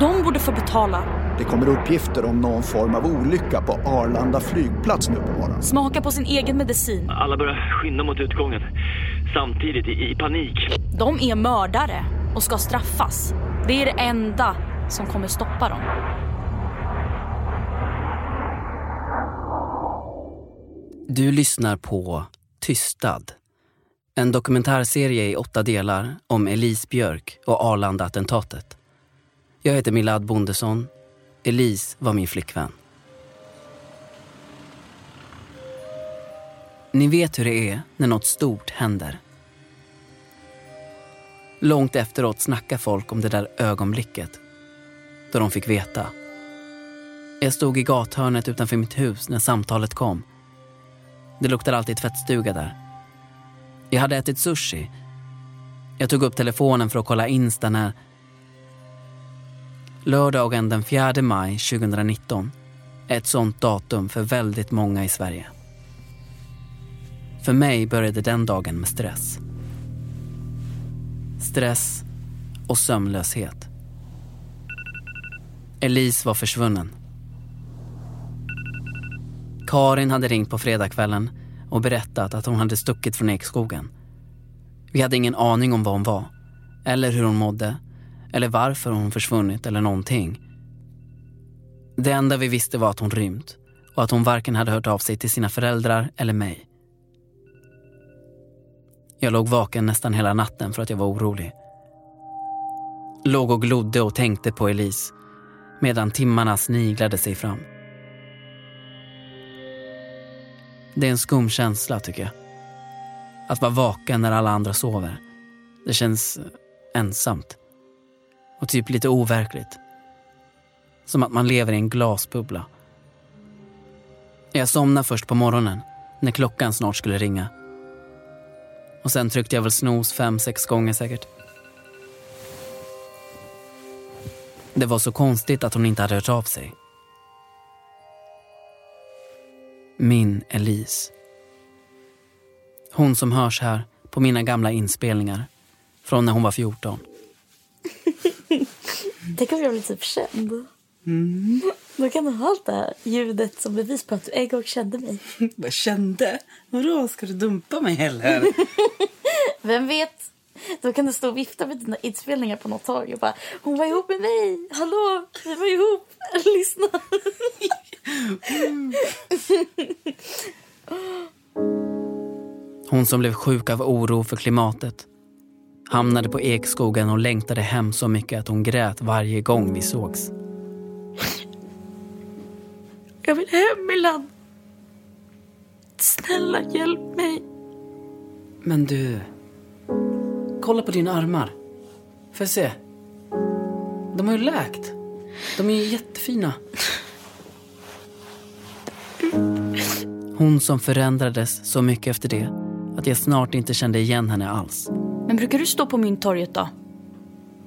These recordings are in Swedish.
De borde få betala. Det kommer uppgifter om någon form av olycka på Arlanda flygplats nu på morgonen. Smaka på sin egen medicin. Alla börjar skynda mot utgången. Samtidigt, i, panik. De är mördare och ska straffas. Det är det enda som kommer stoppa dem. Du lyssnar på Tystad. En dokumentärserie i åtta delar om Elise Björk och Arlanda-attentatet. Jag heter Milad Bondesson. Elise var min flickvän. Ni vet hur det är när något stort händer. Långt efteråt snackar folk om det där ögonblicket då de fick veta. Jag stod i gathörnet utanför mitt hus när samtalet kom. Det luktade alltid tvättstuga där. Jag hade ätit sushi. Jag tog upp telefonen för att kolla Insta när... Lördagen den 4 maj 2019 är ett sånt datum för väldigt många i Sverige. För mig började den dagen med stress. Stress och sömnlöshet. Elise var försvunnen. Karin hade ringt på fredagskvällen och berättat att hon hade stuckit från Ekskogen. Vi hade ingen aning om var hon var, eller hur hon mådde, eller varför hon försvunnit eller någonting. Det enda vi visste var att hon rymt och att hon varken hade hört av sig till sina föräldrar eller mig. Jag låg vaken nästan hela natten för att jag var orolig. Låg och glodde och tänkte på Elise medan timmarna sniglade sig fram. Det är en skum känsla tycker jag. Att vara vaken när alla andra sover. Det känns ensamt. Och typ lite overkligt. Som att man lever i en glasbubbla. Jag somnade först på morgonen när klockan snart skulle ringa. Och sen tryckte jag väl snooze fem, sex gånger säkert. Det var så konstigt att hon inte hade hört av sig. Min Elise. Hon som hörs här på mina gamla inspelningar från när hon var 14. Tänk om jag blir typ känd. Mm. Då kan du ha allt det här ljudet som bevis på att du en gång kände mig. Vad kände? Vadå, ska du dumpa mig eller? Vem vet? Då kan du stå och vifta med dina inspelningar på något torg och bara Hon var ihop med mig! Hallå, vi var ihop! Lyssna! Hon som blev sjuk av oro för klimatet hamnade på Ekskogen och längtade hem så mycket att hon grät varje gång vi sågs. Jag vill hem, Milan. Snälla, hjälp mig. Men du... Kolla på dina armar. Får jag se? De har ju läkt. De är ju jättefina. Hon som förändrades så mycket efter det att jag snart inte kände igen henne alls. Men brukar du stå på Mynttorget då?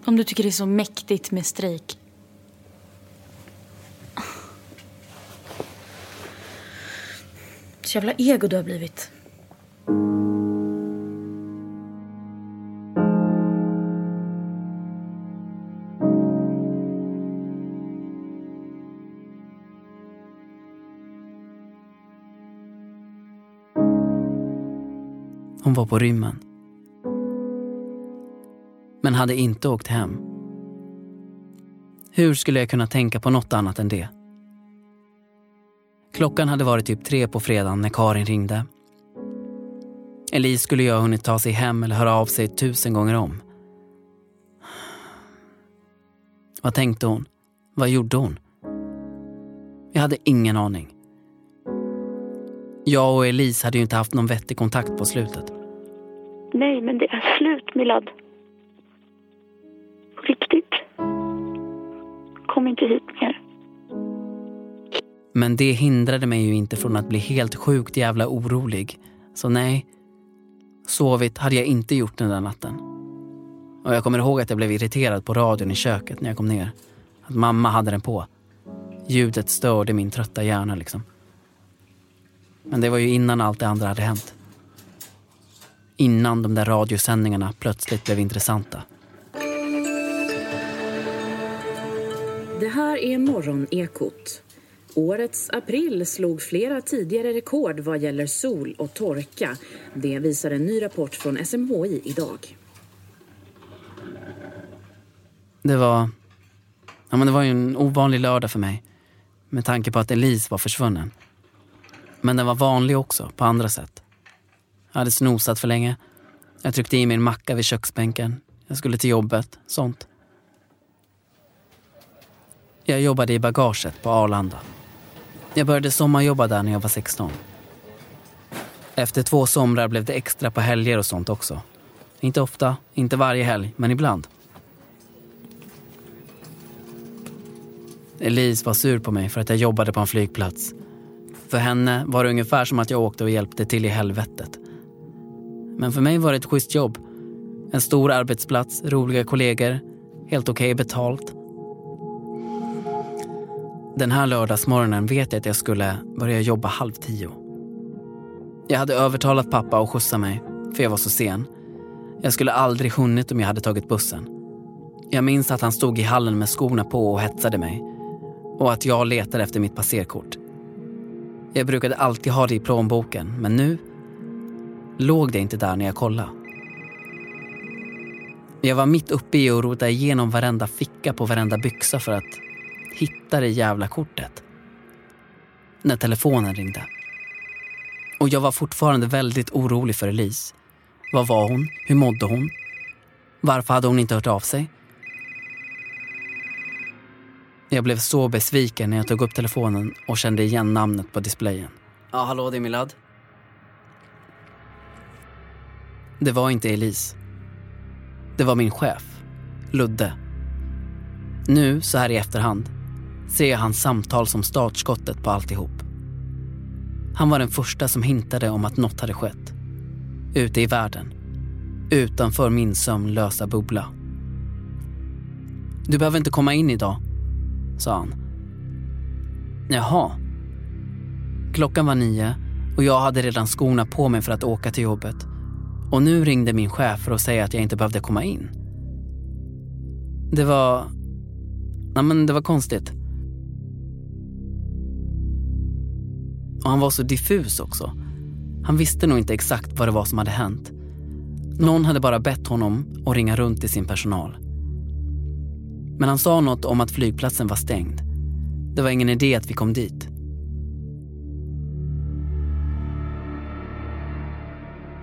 Om du tycker det är så mäktigt med strejk. Så jävla ego du har blivit. Hon var på rymmen. Men hade inte åkt hem. Hur skulle jag kunna tänka på något annat än det? Klockan hade varit typ tre på fredagen när Karin ringde. Elise skulle ju ha hunnit ta sig hem eller höra av sig tusen gånger om. Vad tänkte hon? Vad gjorde hon? Jag hade ingen aning. Jag och Elise hade ju inte haft någon vettig kontakt på slutet. Nej, men det är slut, Milad. Kom inte hit mer. Men det hindrade mig ju inte från att bli helt sjukt jävla orolig. Så nej, sovit hade jag inte gjort den där natten. Och jag kommer ihåg att jag blev irriterad på radion i köket när jag kom ner. Att mamma hade den på. Ljudet störde min trötta hjärna liksom. Men det var ju innan allt det andra hade hänt. Innan de där radiosändningarna plötsligt blev intressanta. Det här är Morgonekot. Årets april slog flera tidigare rekord vad gäller sol och torka. Det visar en ny rapport från SMHI idag. Det var, ja, men det var ju en ovanlig lördag för mig. Med tanke på att Elise var försvunnen. Men den var vanlig också, på andra sätt. Jag hade snosat för länge. Jag tryckte i mig en macka vid köksbänken. Jag skulle till jobbet, sånt. Jag jobbade i bagaget på Arlanda. Jag började sommarjobba där när jag var 16. Efter två somrar blev det extra på helger och sånt också. Inte ofta, inte varje helg, men ibland. Elise var sur på mig för att jag jobbade på en flygplats. För henne var det ungefär som att jag åkte och hjälpte till i helvetet. Men för mig var det ett schysst jobb. En stor arbetsplats, roliga kollegor, helt okej okay betalt. Den här lördagsmorgonen vet jag att jag skulle börja jobba halv tio. Jag hade övertalat pappa att skjutsa mig, för jag var så sen. Jag skulle aldrig hunnit om jag hade tagit bussen. Jag minns att han stod i hallen med skorna på och hetsade mig. Och att jag letade efter mitt passerkort. Jag brukade alltid ha det i plånboken, men nu låg det inte där när jag kollade. Jag var mitt uppe i att rota igenom varenda ficka på varenda byxa för att hitta det jävla kortet. När telefonen ringde. Och jag var fortfarande väldigt orolig för Elise. Vad var hon? Hur mådde hon? Varför hade hon inte hört av sig? Jag blev så besviken när jag tog upp telefonen och kände igen namnet på displayen. Ja, hallå, det är Milad. Det var inte Elise. Det var min chef, Ludde. Nu, så här i efterhand, ser jag hans samtal som startskottet på alltihop. Han var den första som hintade om att något hade skett. Ute i världen. Utanför min sömnlösa bubbla. Du behöver inte komma in idag, sa han. Jaha. Klockan var nio och jag hade redan skorna på mig för att åka till jobbet. Och nu ringde min chef för att säga att jag inte behövde komma in. Det var... Nej, men det var konstigt. Och han var så diffus också. Han visste nog inte exakt vad det var som hade hänt. Någon hade bara bett honom att ringa runt till sin personal. Men han sa något om att flygplatsen var stängd. Det var ingen idé att vi kom dit.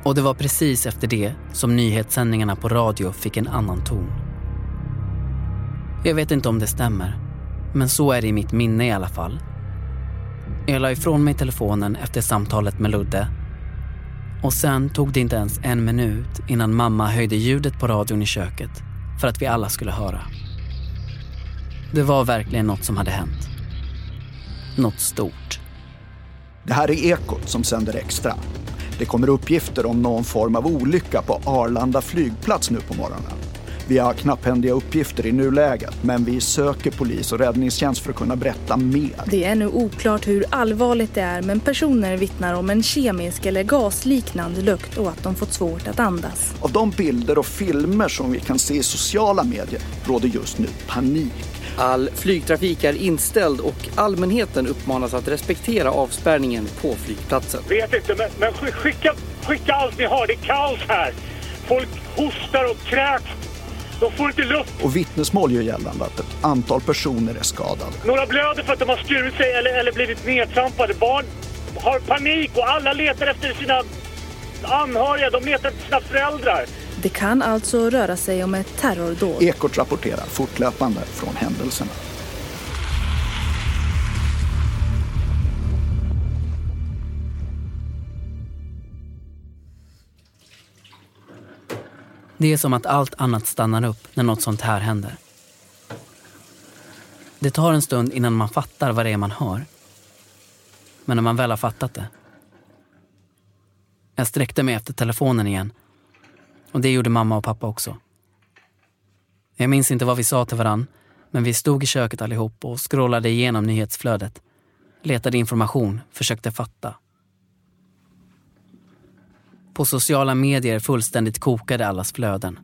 Och det var precis efter det som nyhetssändningarna på radio fick en annan ton. Jag vet inte om det stämmer, men så är det i mitt minne i alla fall. Jag la ifrån mig telefonen efter samtalet med Ludde. Och sen tog det inte ens en minut innan mamma höjde ljudet på radion i köket för att vi alla skulle höra. Det var verkligen något som hade hänt. Något stort. Det här är Ekot som sänder extra. Det kommer uppgifter om någon form av olycka på Arlanda flygplats nu på morgonen. Vi har knapphändiga uppgifter i nuläget, men vi söker polis och räddningstjänst för att kunna berätta mer. Det är ännu oklart hur allvarligt det är, men personer vittnar om en kemisk eller gasliknande lukt och att de fått svårt att andas. Av de bilder och filmer som vi kan se i sociala medier råder just nu panik. All flygtrafik är inställd och allmänheten uppmanas att respektera avspärrningen på flygplatsen. Vet inte, men, men skicka, skicka allt ni har. Det är kaos här. Folk hostar och kräks. De får inte luft. Och vittnesmål gör gällande att ett antal personer är skadade. Några blöder för att de har skurit sig eller, eller blivit nedtrampade. Barn har panik och alla letar efter sina anhöriga. De letar efter sina föräldrar. Det kan alltså röra sig om ett terrordåd. Ekot rapporterar fortlöpande från händelserna. Det är som att allt annat stannar upp när något sånt här händer. Det tar en stund innan man fattar vad det är man hör. Men när man väl har fattat det. Jag sträckte mig efter telefonen igen. Och det gjorde mamma och pappa också. Jag minns inte vad vi sa till varann, men vi stod i köket allihop och scrollade igenom nyhetsflödet. Letade information, försökte fatta. På sociala medier fullständigt kokade allas flöden.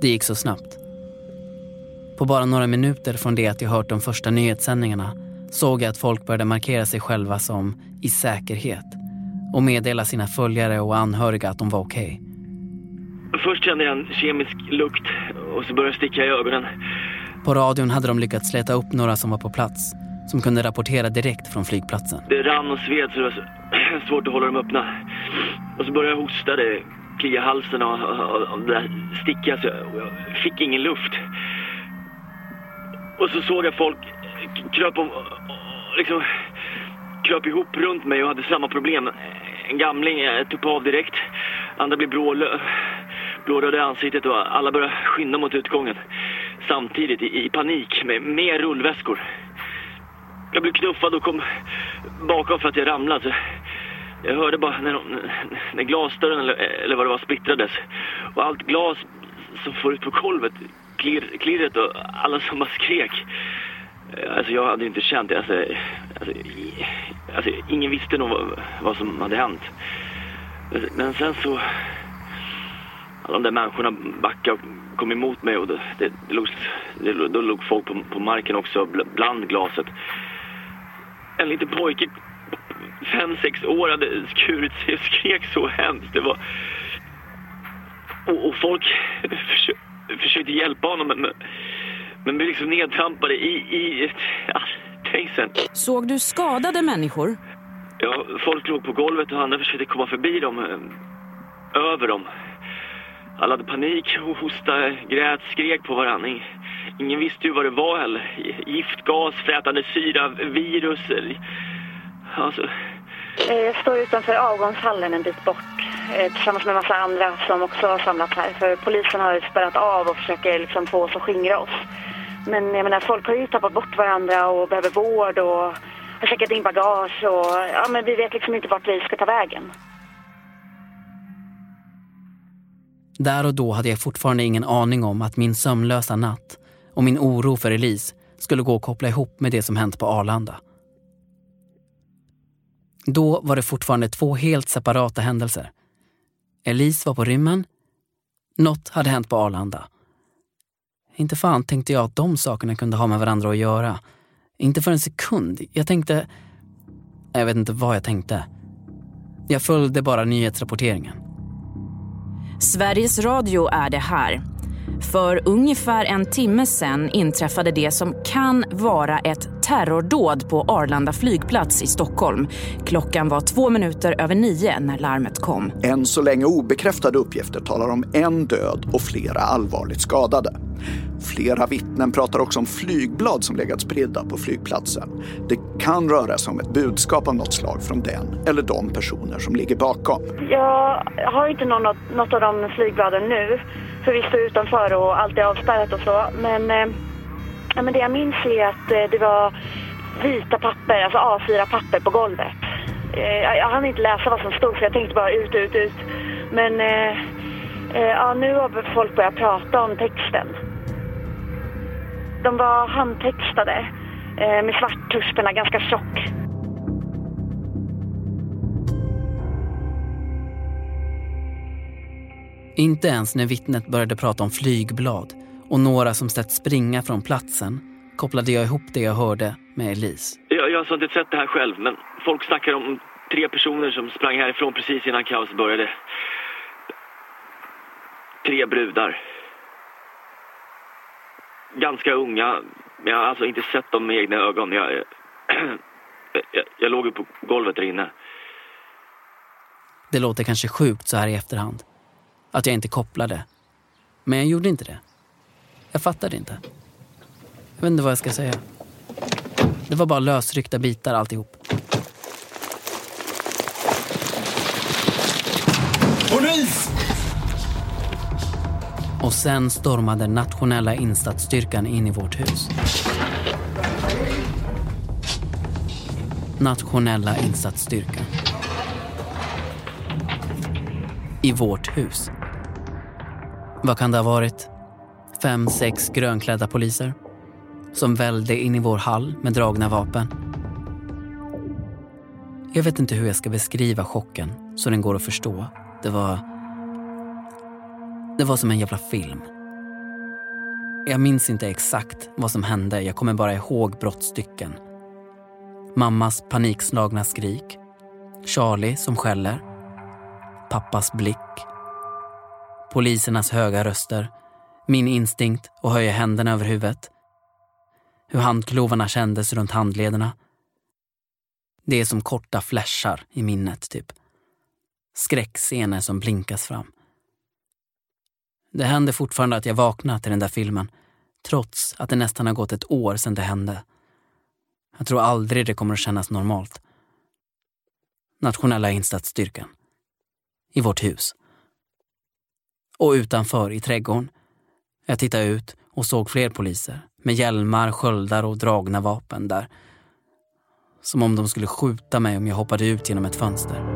Det gick så snabbt. På bara några minuter från det att jag hört de första nyhetssändningarna såg jag att folk började markera sig själva som i säkerhet och meddela sina följare och anhöriga att de var okej. Först kände jag en kemisk lukt och så började det sticka i ögonen. På radion hade de lyckats leta upp några som var på plats som kunde rapportera direkt från flygplatsen. Det rann och sved så det var svårt att hålla dem öppna. Och så började jag hosta, det kliade i halsen och, och, och det där stickiga så jag, jag fick ingen luft. Och så såg jag folk kröp, om, liksom, kröp ihop runt mig och hade samma problem. En gamling eh, jag tuppade av direkt. Andra blev blå, blåröda i ansiktet och alla började skynda mot utgången. Samtidigt i, i panik med, med rullväskor. Jag blev knuffad och kom bakom för att jag ramlade. Jag hörde bara när, när glasdörren eller, eller vad det var splittrades. Och allt glas som får ut på golvet, klirr, klirret och alla som bara skrek. Alltså jag hade inte känt det. Alltså, alltså, alltså ingen visste nog vad, vad, som hade hänt. Men sen så... Alla de där människorna backade och kom emot mig och det, det, det låg, det, då låg folk på, på marken också bland glaset. En liten pojke, fem, sex år, hade skurit sig och skrek så hemskt. Det var... Och, och folk försökte, försökte hjälpa honom men, men blev liksom nedtrampade i, i ja, trängseln. Såg du skadade människor? Ja, folk låg på golvet och andra försökte komma förbi dem, över dem. Alla hade panik, hostade, grät, skrek på varandra. Ingen visste ju vad det var heller. Giftgas, frätande syra, virus. Alltså... Jag står utanför avgångshallen en bit bort tillsammans med en massa andra som också har samlats här. För polisen har spärrat av och försöker liksom få oss att skingra oss. Men jag menar, folk har ju tappat bort varandra och behöver vård och har checkat in bagage och ja, men vi vet liksom inte vart vi ska ta vägen. Där och då hade jag fortfarande ingen aning om att min sömnlösa natt och min oro för Elise skulle gå att koppla ihop med det som hänt på Arlanda. Då var det fortfarande två helt separata händelser. Elise var på rymmen. Något hade hänt på Arlanda. Inte fan tänkte jag att de sakerna kunde ha med varandra att göra. Inte för en sekund. Jag tänkte... Jag vet inte vad jag tänkte. Jag följde bara nyhetsrapporteringen. Sveriges Radio är det här. För ungefär en timme sen inträffade det som kan vara ett terrordåd på Arlanda flygplats i Stockholm. Klockan var två minuter över nio när larmet kom. Än så länge obekräftade uppgifter talar om en död och flera allvarligt skadade. Flera vittnen pratar också om flygblad som legat spridda på flygplatsen. Det kan röra sig om ett budskap av något slag från den eller de personer som ligger bakom. Jag har inte något, något av de flygbladen nu, förvisso vi står utanför och allt är avspärrat och så. Men, eh, ja, men det jag minns är att eh, det var vita papper, alltså A4-papper på golvet. Eh, jag, jag hann inte läsa vad som stod för jag tänkte bara ut, ut, ut. Men eh, eh ja, nu har folk börjat prata om texten. De var handtextade eh, med svart tuschpenna, ganska tjock. Inte ens när vittnet började prata om flygblad och några som sett springa från platsen kopplade jag ihop det jag hörde med Elise. Jag, jag har inte sett det här själv, men folk snackar om tre personer som sprang härifrån precis innan kaos började. Tre brudar. Ganska unga, men jag har alltså inte sett dem med egna ögon. Jag, jag, jag låg på golvet där inne. Det låter kanske sjukt så här i efterhand. Att jag inte kopplade. Men jag gjorde inte det. Jag fattade inte. Jag vet inte vad jag ska säga. Det var bara lösryckta bitar alltihop. Polis! Och sen stormade nationella insatsstyrkan in i vårt hus. Nationella insatsstyrkan. I vårt hus. Vad kan det ha varit? Fem, sex grönklädda poliser som välde in i vår hall med dragna vapen. Jag vet inte hur jag ska beskriva chocken så den går att förstå. Det var... Det var som en jävla film. Jag minns inte exakt vad som hände, jag kommer bara ihåg brottstycken. Mammas panikslagna skrik. Charlie som skäller. Pappas blick. Polisernas höga röster. Min instinkt att höja händerna över huvudet. Hur handklovarna kändes runt handlederna. Det är som korta flashar i minnet, typ. Skräckscener som blinkas fram. Det händer fortfarande att jag vaknar till den där filmen, trots att det nästan har gått ett år sedan det hände. Jag tror aldrig det kommer att kännas normalt. Nationella insatsstyrkan. I vårt hus. Och utanför, i trädgården. Jag tittade ut och såg fler poliser med hjälmar, sköldar och dragna vapen där. Som om de skulle skjuta mig om jag hoppade ut genom ett fönster.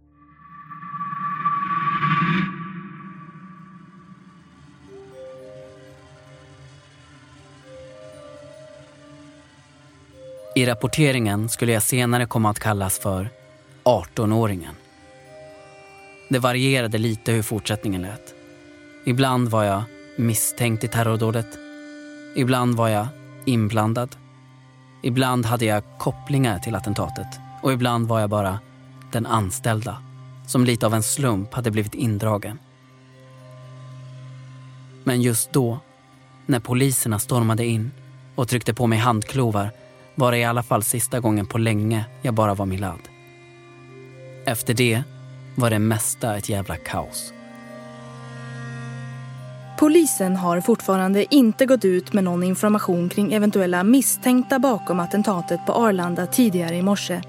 I rapporteringen skulle jag senare komma att kallas för 18-åringen. Det varierade lite hur fortsättningen lät. Ibland var jag misstänkt i terrordådet. Ibland var jag inblandad. Ibland hade jag kopplingar till attentatet och ibland var jag bara den anställda som lite av en slump hade blivit indragen. Men just då, när poliserna stormade in och tryckte på mig handklovar var det i alla fall sista gången på länge jag bara var Milad. Efter det var det mesta ett jävla kaos. Polisen har fortfarande inte gått ut med någon information kring eventuella misstänkta bakom attentatet på Arlanda tidigare i morse.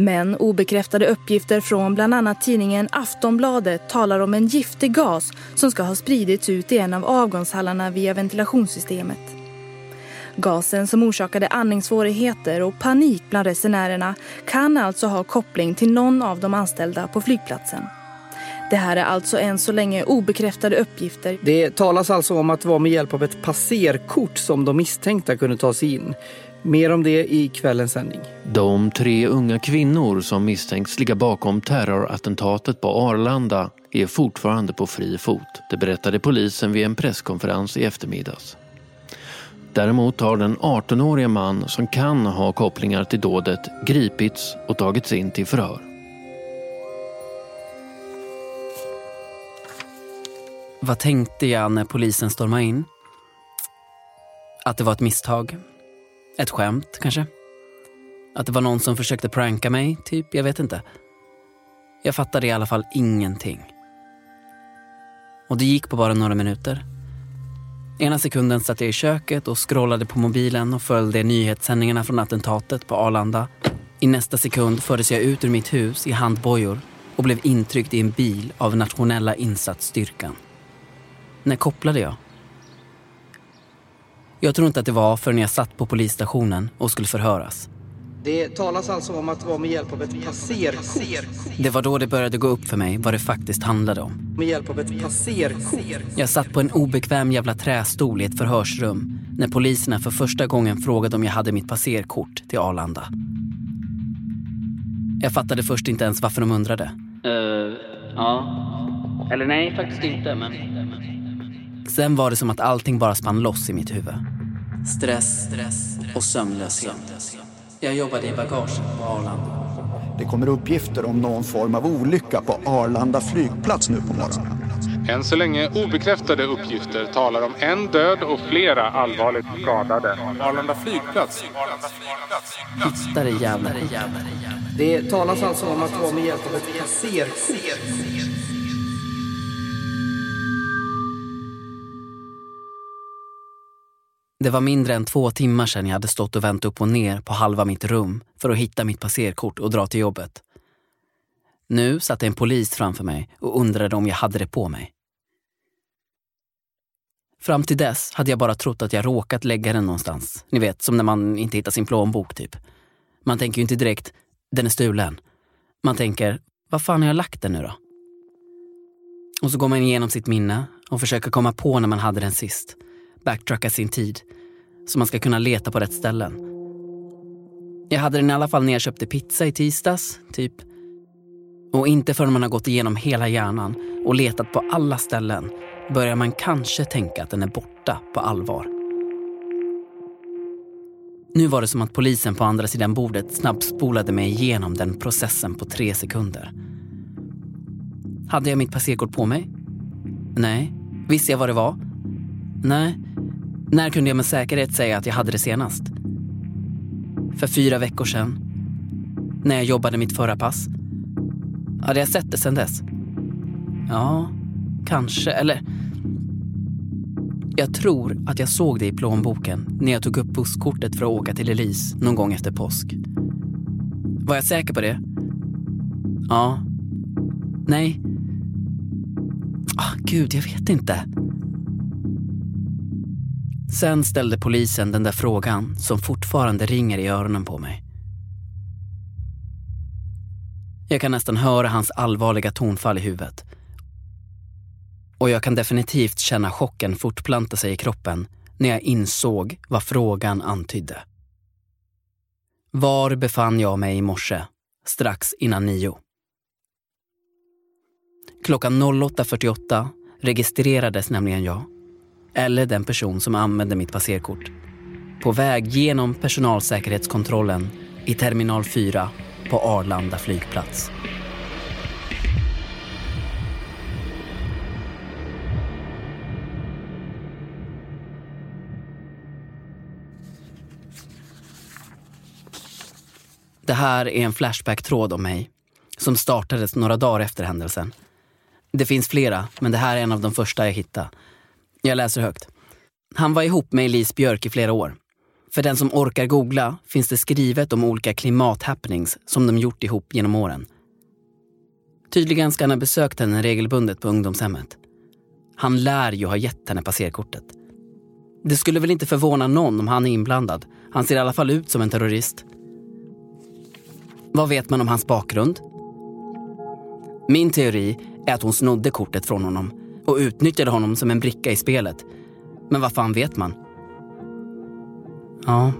Men obekräftade uppgifter från bland annat tidningen Aftonbladet talar om en giftig gas som ska ha spridits ut i en av avgångshallarna via ventilationssystemet. Gasen som orsakade andningssvårigheter och panik bland resenärerna kan alltså ha koppling till någon av de anställda på flygplatsen. Det här är alltså än så länge obekräftade uppgifter. Det talas alltså om att det var med hjälp av ett passerkort som de misstänkta kunde ta sig in. Mer om det i kvällens sändning. De tre unga kvinnor som misstänks ligga bakom terrorattentatet på Arlanda är fortfarande på fri fot. Det berättade polisen vid en presskonferens i eftermiddags. Däremot har den 18-åriga man som kan ha kopplingar till dådet gripits och tagits in till förhör. Vad tänkte jag när polisen stormade in? Att det var ett misstag. Ett skämt, kanske. Att det var någon som försökte pranka mig, typ. Jag vet inte. Jag fattade i alla fall ingenting. Och det gick på bara några minuter. Ena sekunden satt jag i köket och scrollade på mobilen och följde nyhetssändningarna från attentatet på Arlanda. I nästa sekund fördes jag ut ur mitt hus i handbojor och blev intryckt i en bil av nationella insatsstyrkan. När kopplade jag? Jag tror inte att det var förrän jag satt på polisstationen och skulle förhöras. Det talas alltså om att det var med hjälp av ett passerkort. Det var då det började gå upp för mig vad det faktiskt handlade om. Med hjälp av ett passerkort. Jag satt på en obekväm jävla trästol i ett förhörsrum när poliserna för första gången frågade om jag hade mitt passerkort till Arlanda. Jag fattade först inte ens varför de undrade. Uh, ja. Eller nej, faktiskt inte, men... Sen var det som att allting bara spann loss i mitt huvud. Stress, stress och sömnlöshet. Jag jobbade i bagaget på Arlanda. Det kommer uppgifter om någon form av olycka på Arlanda flygplats nu på morgonen. Än så länge obekräftade uppgifter talar om en död och flera allvarligt skadade. Arlanda flygplats. Hitta det jävla Det talas alltså om att det var med hjälp av ett passerkort. Det var mindre än två timmar sedan jag hade stått och vänt upp och ner på halva mitt rum för att hitta mitt passerkort och dra till jobbet. Nu satt en polis framför mig och undrade om jag hade det på mig. Fram till dess hade jag bara trott att jag råkat lägga den någonstans. Ni vet, som när man inte hittar sin plånbok typ. Man tänker ju inte direkt, den är stulen. Man tänker, vad fan har jag lagt den nu då? Och så går man igenom sitt minne och försöker komma på när man hade den sist. Backtracka sin tid. Så man ska kunna leta på rätt ställen. Jag hade den i alla fall när jag köpte pizza i tisdags, typ. Och inte förrän man har gått igenom hela hjärnan och letat på alla ställen börjar man kanske tänka att den är borta på allvar. Nu var det som att polisen på andra sidan bordet snabbspolade mig igenom den processen på tre sekunder. Hade jag mitt passerkort på mig? Nej. Visste jag vad det var? Nej. När kunde jag med säkerhet säga att jag hade det senast? För fyra veckor sedan. När jag jobbade mitt förra pass. Hade jag sett det sen dess? Ja, kanske. Eller... Jag tror att jag såg det i plånboken när jag tog upp busskortet för att åka till Elise någon gång efter påsk. Var jag säker på det? Ja. Nej. Ah, gud, jag vet inte. Sen ställde polisen den där frågan som fortfarande ringer i öronen på mig. Jag kan nästan höra hans allvarliga tonfall i huvudet. Och jag kan definitivt känna chocken fortplanta sig i kroppen när jag insåg vad frågan antydde. Var befann jag mig i morse, strax innan nio? Klockan 08.48 registrerades nämligen jag, eller den person som använde mitt passerkort, på väg genom personalsäkerhetskontrollen i terminal 4 på Arlanda flygplats. Det här är en Flashback-tråd om mig som startades några dagar efter händelsen. Det finns flera, men det här är en av de första jag hittade. Jag läser högt. Han var ihop med Elise Björk i flera år. För den som orkar googla finns det skrivet om olika klimathappenings som de gjort ihop genom åren. Tydligen ska han ha besökt henne regelbundet på ungdomshemmet. Han lär ju ha gett henne passerkortet. Det skulle väl inte förvåna någon om han är inblandad. Han ser i alla fall ut som en terrorist. Vad vet man om hans bakgrund? Min teori är att hon snodde kortet från honom och utnyttjade honom som en bricka i spelet. Men vad fan vet man? Ja.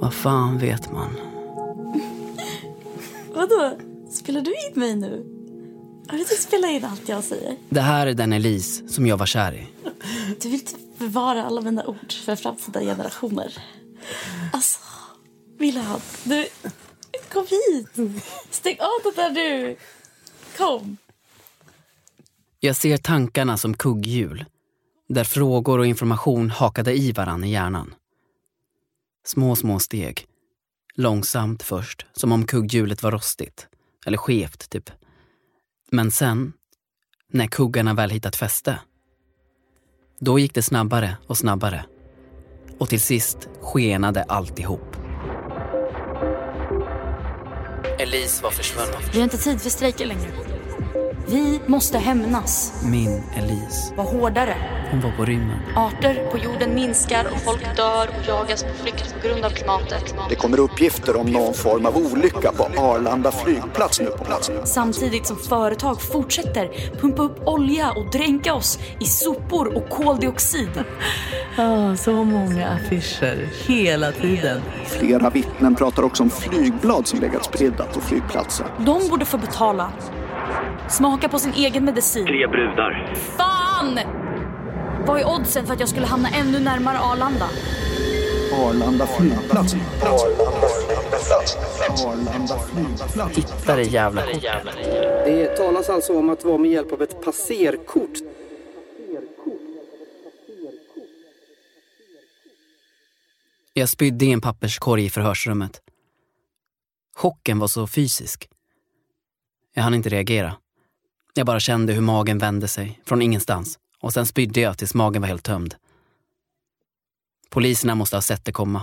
Vad fan vet man? Vadå? Spelar du in mig nu? Du inte spelat in allt jag säger? Det här är den Elise som jag var kär i. Du vill typ bevara alla mina ord för framtida generationer. Alltså, Wilhelm, du... Kom hit! Stäng av det där du! Kom! Jag ser tankarna som kugghjul där frågor och information hakade i varann i hjärnan. Små, små steg. Långsamt först, som om kugghjulet var rostigt. Eller skevt, typ. Men sen, när kuggarna väl hittat fäste, då gick det snabbare och snabbare. Och till sist skenade alltihop. Elise var försvunnen. Vi har inte tid för strejker längre. Vi måste hämnas. Min Elise. Var hårdare. Hon var på rymmen. Arter på jorden minskar och folk dör och jagas på flykt på grund av klimatet. Det kommer uppgifter om någon form av olycka på Arlanda flygplats nu på platsen. Samtidigt som företag fortsätter pumpa upp olja och dränka oss i sopor och koldioxid. Ah, så många affischer hela tiden. Flera vittnen pratar också om flygblad som legat spridda på flygplatsen. De borde få betala. Smaka på sin egen medicin. Tre brudar. Fan! Vad är oddsen för att jag skulle hamna ännu närmare Arlanda? Arlanda flygplats. Arlanda flygplats. Hitta det jävla kortet. Det talas alltså om att vara med hjälp av ett passerkort. Jag spydde i en papperskorg i förhörsrummet. Chocken var så fysisk. Jag hann inte reagera. Jag bara kände hur magen vände sig, från ingenstans. Och sen spydde jag tills magen var helt tömd. Poliserna måste ha sett det komma.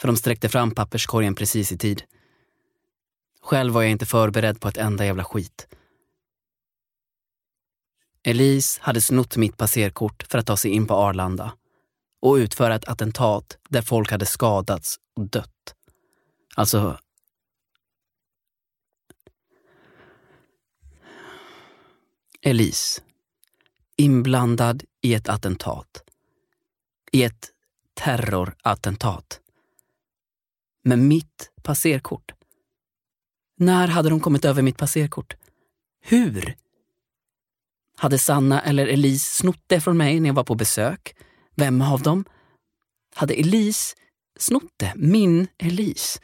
För de sträckte fram papperskorgen precis i tid. Själv var jag inte förberedd på ett enda jävla skit. Elise hade snott mitt passerkort för att ta sig in på Arlanda och utföra ett attentat där folk hade skadats och dött. Alltså... Elise. Inblandad i ett attentat. I ett terrorattentat. Med mitt passerkort. När hade de kommit över mitt passerkort? Hur? Hade Sanna eller Elise snott det från mig när jag var på besök? Vem av dem? Hade Elise snott det? Min Elise?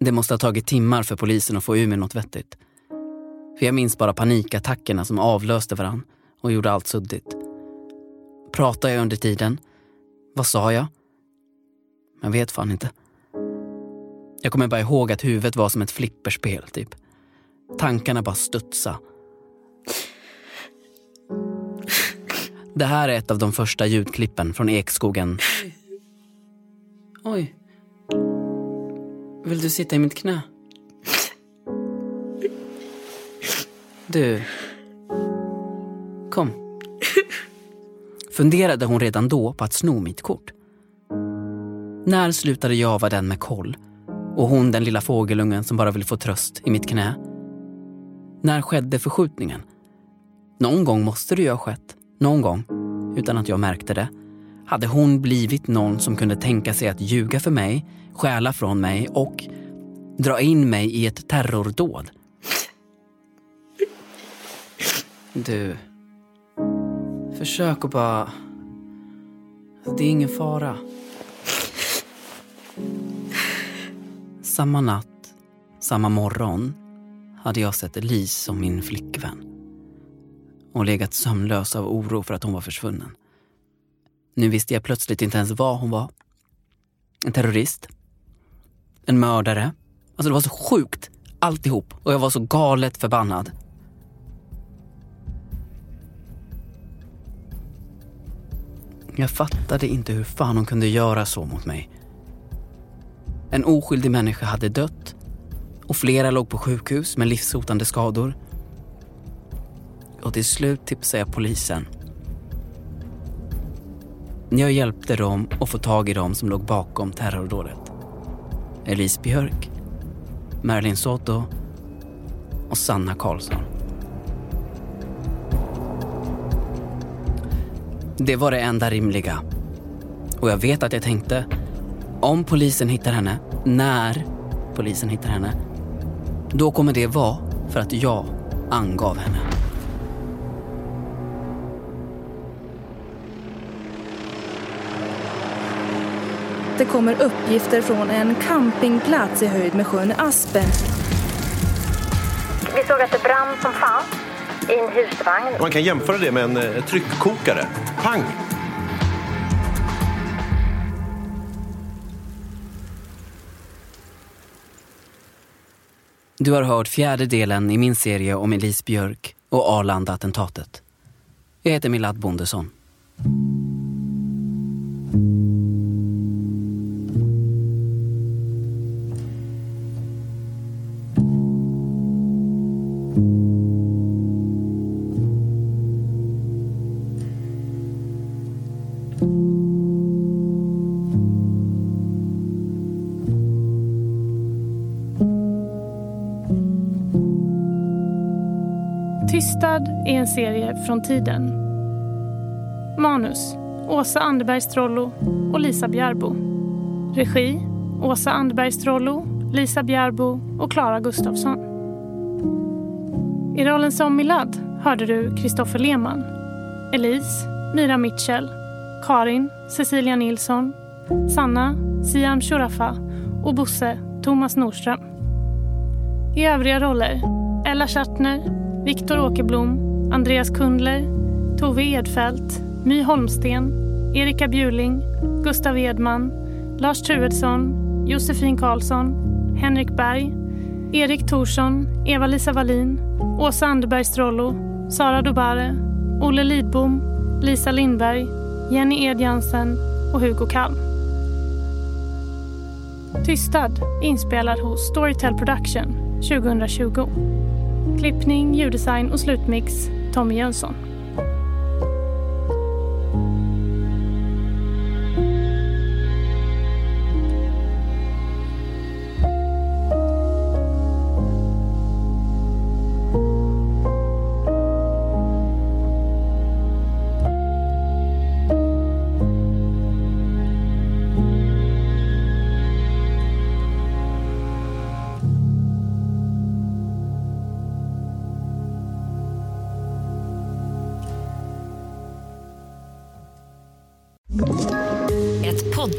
Det måste ha tagit timmar för polisen att få ur mig något vettigt. För jag minns bara panikattackerna som avlöste varann och gjorde allt suddigt. Pratade jag under tiden? Vad sa jag? Jag vet fan inte. Jag kommer bara ihåg att huvudet var som ett flipperspel, typ. Tankarna bara studsa. Det här är ett av de första ljudklippen från Ekskogen. Oj. Vill du sitta i mitt knä? Du. Kom. Funderade hon redan då på att sno mitt kort? När slutade jag vara den med koll och hon den lilla fågelungen som bara vill få tröst i mitt knä? När skedde förskjutningen? Någon gång måste det ju ha skett. Någon gång, utan att jag märkte det. Hade hon blivit någon som kunde tänka sig att ljuga för mig, stjäla från mig och dra in mig i ett terrordåd? Du, försök att bara... Det är ingen fara. Samma natt, samma morgon hade jag sett Elise som min flickvän och legat sömnlös av oro för att hon var försvunnen. Nu visste jag plötsligt inte ens vad hon var. En terrorist? En mördare? Alltså det var så sjukt alltihop och jag var så galet förbannad. Jag fattade inte hur fan hon kunde göra så mot mig. En oskyldig människa hade dött och flera låg på sjukhus med livshotande skador. Och till slut tipsade jag polisen. Jag hjälpte dem att få tag i dem som låg bakom terrordådet. Elise Björk, Marilyn Soto och Sanna Karlsson. Det var det enda rimliga. Och jag vet att jag tänkte, om polisen hittar henne, när polisen hittar henne, då kommer det vara för att jag angav henne. Det kommer uppgifter från en campingplats i höjd med sjön Aspen. Vi såg att det brann som fan i en husvagn. Man kan jämföra det med en eh, tryckkokare. Pang! Du har hört fjärde delen i min serie om Elise Björk och Arlanda-attentatet. Jag heter Milad Bondesson. Tv-serie från tiden. Manus Åsa Anderbergs Trollo och Lisa Bjärbo. Regi Åsa Anderbergs Trollo, Lisa Bjärbo och Klara Gustafsson. I rollen som Milad hörde du Kristoffer Lehmann, Elise, Mira Mitchell, Karin, Cecilia Nilsson, Sanna, Siam Shurafa och Bosse, Thomas Nordström. I övriga roller Ella Schattner, Viktor Åkerblom, Andreas Kundler, Tove Edfeldt, My Holmsten, Erika Bjuling, Gustav Edman, Lars Truedsson, Josefin Karlsson, Henrik Berg, Erik Thorsson, Eva-Lisa Wallin, Åsa Anderberg Strollo, Sara Dobare, Olle Lidbom, Lisa Lindberg, Jenny Edjansen och Hugo Kalm. Tystad inspelad hos Storytel Production 2020. Klippning, ljuddesign och slutmix Tommy Jönsson.